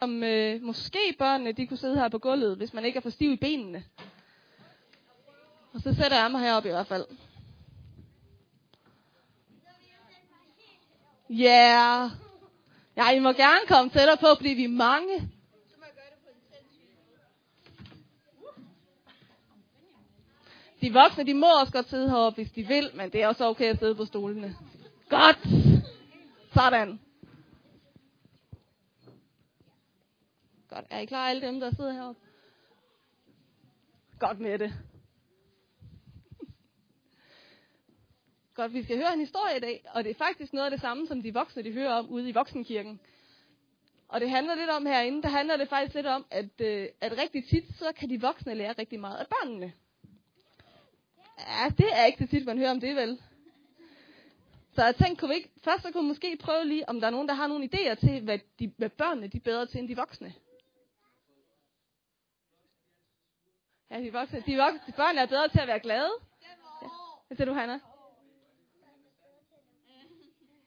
om øh, måske børnene de kunne sidde her på gulvet, hvis man ikke er for stiv i benene. Og så sætter jeg mig heroppe i hvert fald. Ja. Yeah. Ja, I må gerne komme tættere på, fordi vi er mange. De voksne, de må også godt sidde heroppe, hvis de vil, men det er også okay at sidde på stolene. Godt! Sådan. Godt. Er I klar, alle dem, der sidder heroppe? Godt med det. Godt, vi skal høre en historie i dag, og det er faktisk noget af det samme, som de voksne de hører om ude i voksenkirken. Og det handler lidt om herinde, der handler det faktisk lidt om, at, øh, at rigtig tit, så kan de voksne lære rigtig meget af børnene. Ja, det er ikke så tit, man hører om det, vel? Så jeg tænkte, kunne vi ikke, først så kunne vi måske prøve lige, om der er nogen, der har nogle idéer til, hvad, de, hvad børnene de er bedre til end de voksne. Ja, de voksne, de voksne, de børn er bedre til at være glade. Ja. Hvad siger du, Hanna?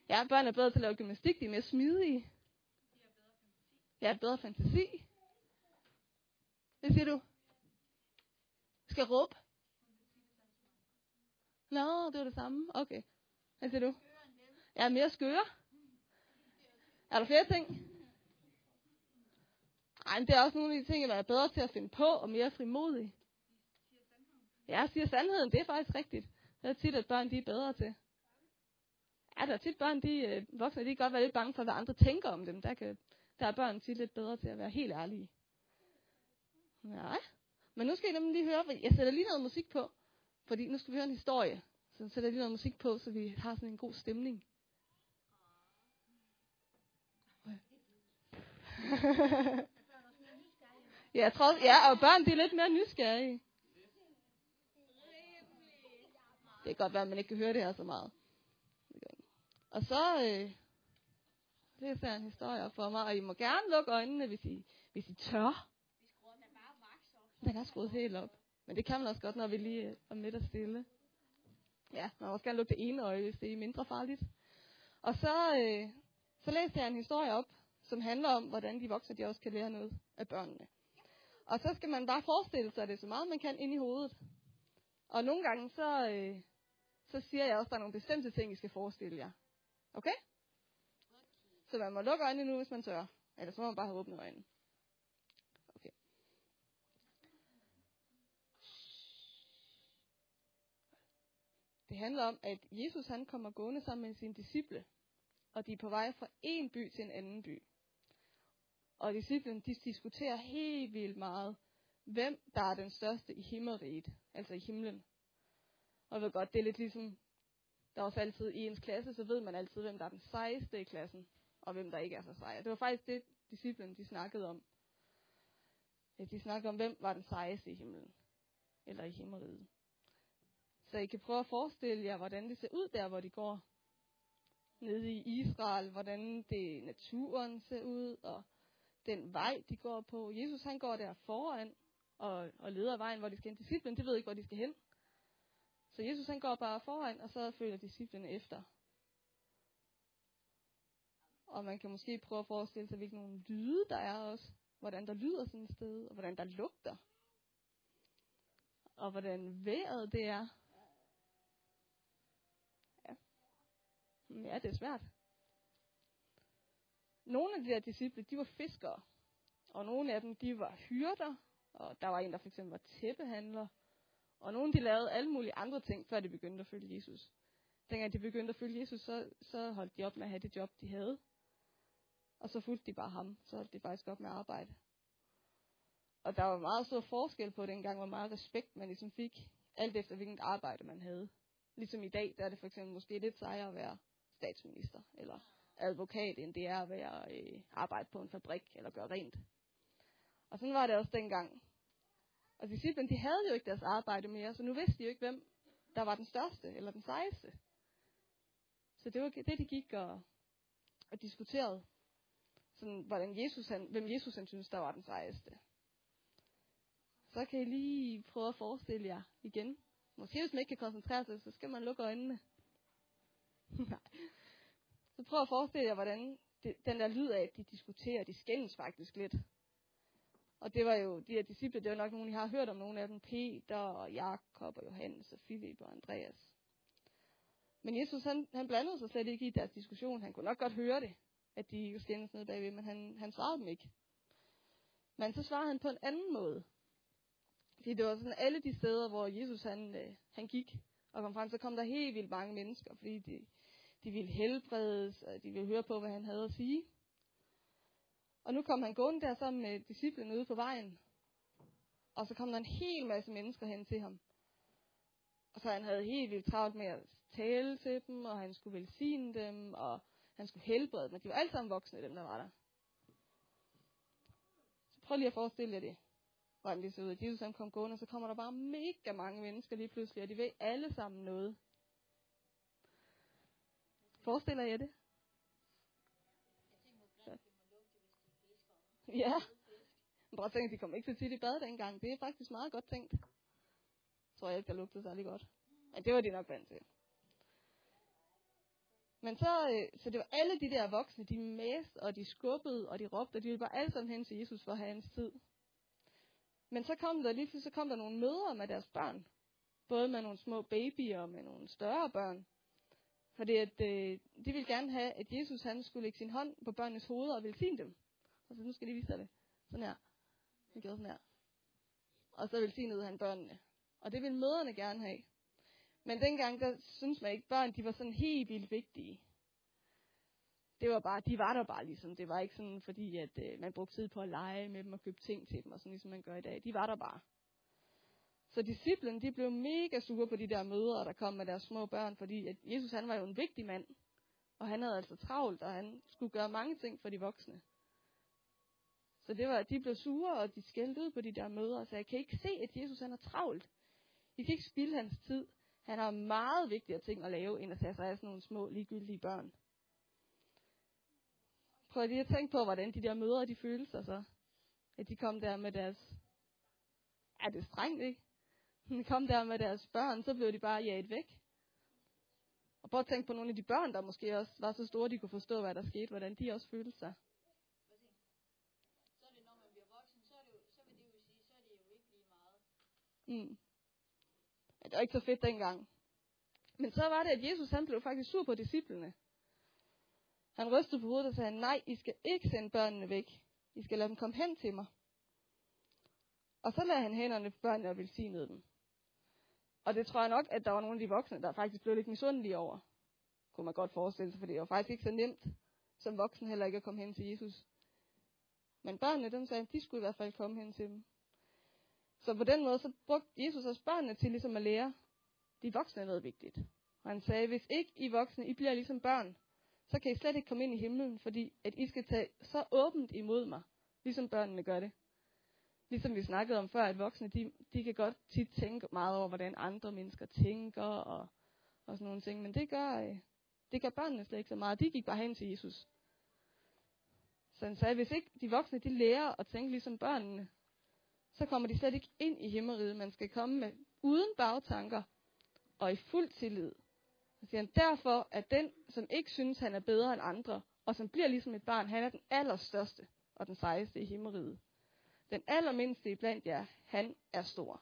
Ja, børn er bedre til at lave gymnastik, de er mere smidige. Ja, bedre fantasi. Hvad siger du? Skal råbe? Nå, det var det samme. Okay. Hvad siger du? Jeg er mere skøre. Er der flere ting? Ej, men det er også nogle af de ting, jeg er bedre til at finde på, og mere frimodig. Ja, siger sandheden, det er faktisk rigtigt. Det er tit, at børn de er bedre til. Ja, der er tit børn, de øh, voksne, de kan godt være lidt bange for, hvad andre tænker om dem. Der, kan, der er børn tit lidt bedre til at være helt ærlige. Nej. Men nu skal I nemlig lige høre, jeg sætter lige noget musik på. Fordi nu skal vi høre en historie. Så sætter jeg lige noget musik på, så vi har sådan en god stemning. ja, jeg tror, ja, og børn de er lidt mere nysgerrige. Det kan godt være, at man ikke kan høre det her så meget. Og så øh, er sådan en historie for mig, og I må gerne lukke øjnene, hvis I, hvis I tør. Den er skruet helt op. Men det kan man også godt, når vi lige øh, er midt og stille. Ja, man må også gerne lukke det ene øje, hvis det er mindre farligt. Og så, øh, så læste jeg en historie op, som handler om, hvordan de voksne de også kan lære noget af børnene. Og så skal man bare forestille sig det så meget, man kan ind i hovedet. Og nogle gange, så, øh, så siger jeg også, at der er nogle bestemte ting, I skal forestille jer. Okay? Så man må lukke øjnene nu, hvis man tør. Eller så må man bare have åbne øjnene. Okay. Det handler om, at Jesus han kommer gående sammen med sine disciple. Og de er på vej fra en by til en anden by. Og disciplen, de diskuterer helt vildt meget, hvem der er den største i himmelriget, altså i himlen. Og jeg ved godt, det er lidt ligesom der er også altid i ens klasse, så ved man altid, hvem der er den sejeste i klassen, og hvem der ikke er så sej. Det var faktisk det, disciplen de snakkede om. De snakkede om, hvem var den sejeste i himlen, eller i himmelriget. Så I kan prøve at forestille jer, hvordan det ser ud der, hvor de går. Nede i Israel, hvordan det naturen ser ud, og den vej, de går på. Jesus han går der foran og, og leder vejen, hvor de skal hen. Disciplen, de ved ikke, hvor de skal hen. Så Jesus han går bare foran, og så følger disciplene efter. Og man kan måske prøve at forestille sig, hvilke nogle lyde der er også. Hvordan der lyder sådan et sted, og hvordan der lugter. Og hvordan vejret det er. Ja, ja det er svært. Nogle af de der disciple, de var fiskere. Og nogle af dem, de var hyrder. Og der var en, der for eksempel var tæppehandler. Og nogle de lavede alle mulige andre ting, før de begyndte at følge Jesus. Dengang de begyndte at følge Jesus, så, så holdt de op med at have det job, de havde. Og så fulgte de bare ham. Så holdt de faktisk op med at arbejde. Og der var meget stor forskel på dengang, hvor meget respekt man ligesom fik, alt efter hvilket arbejde man havde. Ligesom i dag, der er det for eksempel måske lidt sejere at være statsminister, eller advokat, end det er at være øh, arbejde på en fabrik, eller gøre rent. Og sådan var det også dengang. Og disciplene, de havde jo ikke deres arbejde mere, så nu vidste de jo ikke, hvem der var den største eller den sejeste. Så det var det, de gik og, og diskuterede. Sådan, hvordan Jesus, han, hvem Jesus han synes, der var den sejeste. Så kan I lige prøve at forestille jer igen. Måske hvis man ikke kan koncentrere sig, så skal man lukke øjnene. Nej så prøv at forestille jer, hvordan det, den der lyd af, at de diskuterer, de skændes faktisk lidt. Og det var jo, de her disciple, det var nok nogen, I har hørt om nogle af dem, Peter og Jakob og Johannes og Philip og Andreas. Men Jesus, han, han blandede sig slet ikke i deres diskussion. Han kunne nok godt høre det, at de skændes ned bagved, men han, han svarede dem ikke. Men så svarede han på en anden måde. Fordi det var sådan alle de steder, hvor Jesus han, øh, han gik og kom frem, så kom der helt vildt mange mennesker, fordi de, de ville helbredes, og de ville høre på, hvad han havde at sige. Og nu kom han gående der sammen med disciplene ude på vejen. Og så kom der en hel masse mennesker hen til ham. Og så han havde helt vildt travlt med at tale til dem, og han skulle velsigne dem, og han skulle helbrede dem. Og de var alle sammen voksne, dem der var der. Så prøv lige at forestille jer det hvordan det så ud. Jesus han kom gående, så kommer der bare mega mange mennesker lige pludselig, og de ved alle sammen noget. Forestiller jeg det? Ja. Men prøv at tænke, de kom ikke så tit i bad dengang. Det er faktisk meget godt tænkt. Jeg tror jeg ikke, der lugtede særlig godt. Men det var de nok vant til. Men så, øh, så det var alle de der voksne, de mæste, og de skubbede, og de råbte, og de ville bare alle sammen hen til Jesus for at have hans tid. Men så kom der lige så kom der nogle mødre med deres børn. Både med nogle små babyer og med nogle større børn. Fordi at, øh, de ville gerne have, at Jesus han skulle lægge sin hånd på børnenes hoveder og velsigne dem. Og så nu skal de vise det. Sådan her. Han gjorde sådan her. Og så velsignede han børnene. Og det ville møderne gerne have. Men dengang, der synes man ikke, børn de var sådan helt vildt vigtige det var bare, de var der bare ligesom. Det var ikke sådan, fordi at øh, man brugte tid på at lege med dem og købe ting til dem, og sådan ligesom man gør i dag. De var der bare. Så disciplen, de blev mega sure på de der møder, der kom med deres små børn, fordi at Jesus han var jo en vigtig mand. Og han havde altså travlt, og han skulle gøre mange ting for de voksne. Så det var, at de blev sure, og de skældte ud på de der møder, og sagde, kan kan ikke se, at Jesus han er travlt. I kan ikke spilde hans tid. Han har meget vigtigere ting at lave, end at tage sig af sådan nogle små, ligegyldige børn. Prøv lige at tænke på, hvordan de der mødre, de følte sig så. At de kom der med deres... Er det strengt, ikke? De kom der med deres børn, så blev de bare jaget væk. Og prøv at tænke på nogle af de børn, der måske også var så store, de kunne forstå, hvad der skete, hvordan de også følte sig. Så er det, når man bliver voksen, så, er det jo, så vil det jo sige, så er det jo ikke lige meget. Mm. Det var ikke så fedt dengang. Men så var det, at Jesus han blev faktisk sur på disciplene. Han rystede på hovedet og sagde, nej, I skal ikke sende børnene væk. I skal lade dem komme hen til mig. Og så lagde han hænderne på børnene og velsignede dem. Og det tror jeg nok, at der var nogle af de voksne, der faktisk blev lidt misundelige over. Kunne man godt forestille sig, for det var faktisk ikke så nemt som voksen heller ikke at komme hen til Jesus. Men børnene, dem sagde, de skulle i hvert fald komme hen til dem. Så på den måde, så brugte Jesus også børnene til ligesom at lære de voksne noget vigtigt. Og han sagde, hvis ikke I voksne, I bliver ligesom børn, så kan I slet ikke komme ind i himlen, fordi at I skal tage så åbent imod mig, ligesom børnene gør det. Ligesom vi snakkede om før, at voksne, de, de kan godt tit tænke meget over, hvordan andre mennesker tænker og, og sådan nogle ting, men det gør, øh, det gør børnene slet ikke så meget. De gik bare hen til Jesus. Så han sagde, hvis ikke de voksne, de lærer at tænke ligesom børnene, så kommer de slet ikke ind i himmeriget. Man skal komme med uden bagtanker og i fuld tillid så siger han, derfor er den, som ikke synes, han er bedre end andre, og som bliver ligesom et barn, han er den allerstørste og den sejeste i himmeriget. Den allermindste i blandt jer, han er stor.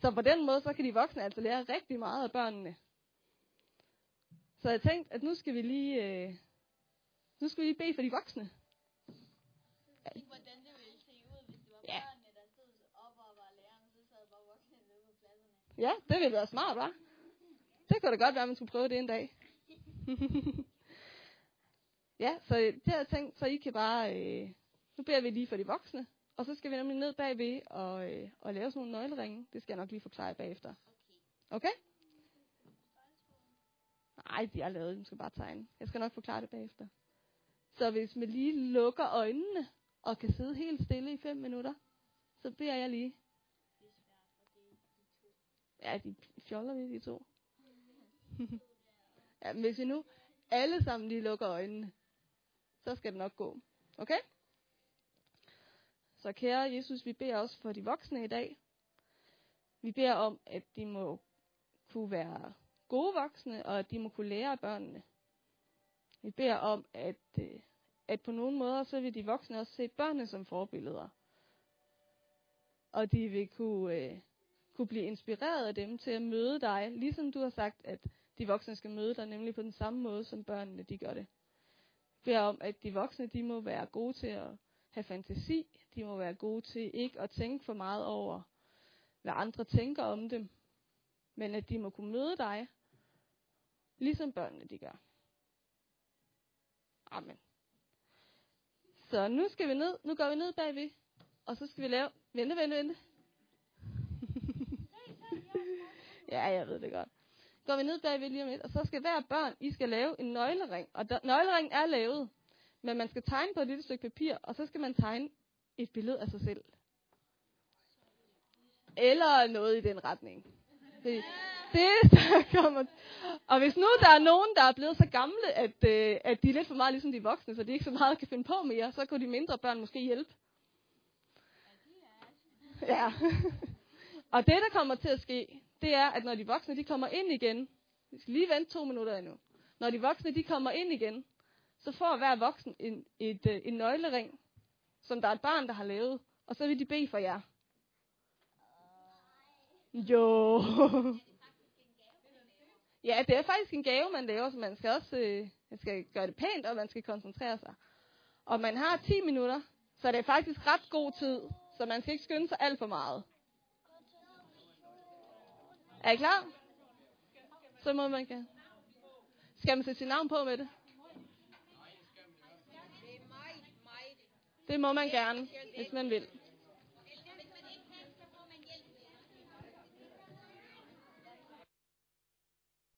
Så på den måde, så kan de voksne altså lære rigtig meget af børnene. Så jeg tænkte, at nu skal vi lige, øh, nu skal vi lige bede for de voksne. Tænk, hvordan det ville se ud, hvis det var Ja. børnene, der stod op og var lærerne, så sad bare voksne nede på pladserne. Ja, det ville være smart, hva'? Det kunne da godt være, at man skulle prøve det en dag. ja, så det har jeg tænkt, så I kan bare... Øh, nu beder vi lige for de voksne, og så skal vi nemlig ned bagved og, øh, og lave sådan nogle nøgleringe. Det skal jeg nok lige forklare bagefter. Okay? Nej, de har lavet, de skal bare tegne. Jeg skal nok forklare det bagefter. Så hvis man lige lukker øjnene og kan sidde helt stille i 5 minutter, så beder jeg lige. Det to. Ja, de fjoller vi, de to. ja, men hvis vi nu alle sammen lige lukker øjnene, så skal det nok gå. Okay? Så kære Jesus, vi beder også for de voksne i dag. Vi beder om, at de må kunne være gode voksne, og at de må kunne lære af børnene. Vi beder om, at, øh, at på nogle måder, så vil de voksne også se børnene som forbilleder. Og de vil kunne, øh, kunne blive inspireret af dem til at møde dig, ligesom du har sagt, at de voksne skal møde dig, nemlig på den samme måde, som børnene de gør det. Vi beder om, at de voksne de må være gode til at have fantasi, de må være gode til ikke at tænke for meget over, hvad andre tænker om dem, men at de må kunne møde dig, ligesom børnene de gør. Amen. Så nu skal vi ned, nu går vi ned bagved, og så skal vi lave, vente, vente, vente. ja, jeg ved det godt. Går vi ned bagved lige om lidt, og så skal hver børn, I skal lave en nøglering. Og der, nøgleringen er lavet, men man skal tegne på et lille stykke papir, og så skal man tegne et billede af sig selv. Eller noget i den retning. Det, det der kommer. Og hvis nu der er nogen, der er blevet så gamle, at, øh, at de er lidt for meget ligesom de voksne, så de ikke så meget kan finde på mere, så kunne de mindre børn måske hjælpe. Ja. Og det, der kommer til at ske, det er, at når de voksne de kommer ind igen, vi skal lige vente to minutter endnu. Når de voksne de kommer ind igen, så får hver voksen en, et, et, en nøglering, som der er et barn, der har lavet, og så vil de bede for jer. Jo. Ja, det er faktisk en gave, man laver, så man skal også øh, man skal gøre det pænt, og man skal koncentrere sig. Og man har 10 minutter, så det er faktisk ret god tid, så man skal ikke skynde sig alt for meget. Er I klar? Så må man gerne. Skal man sætte sit navn på med det? Det må man gerne, hvis man vil.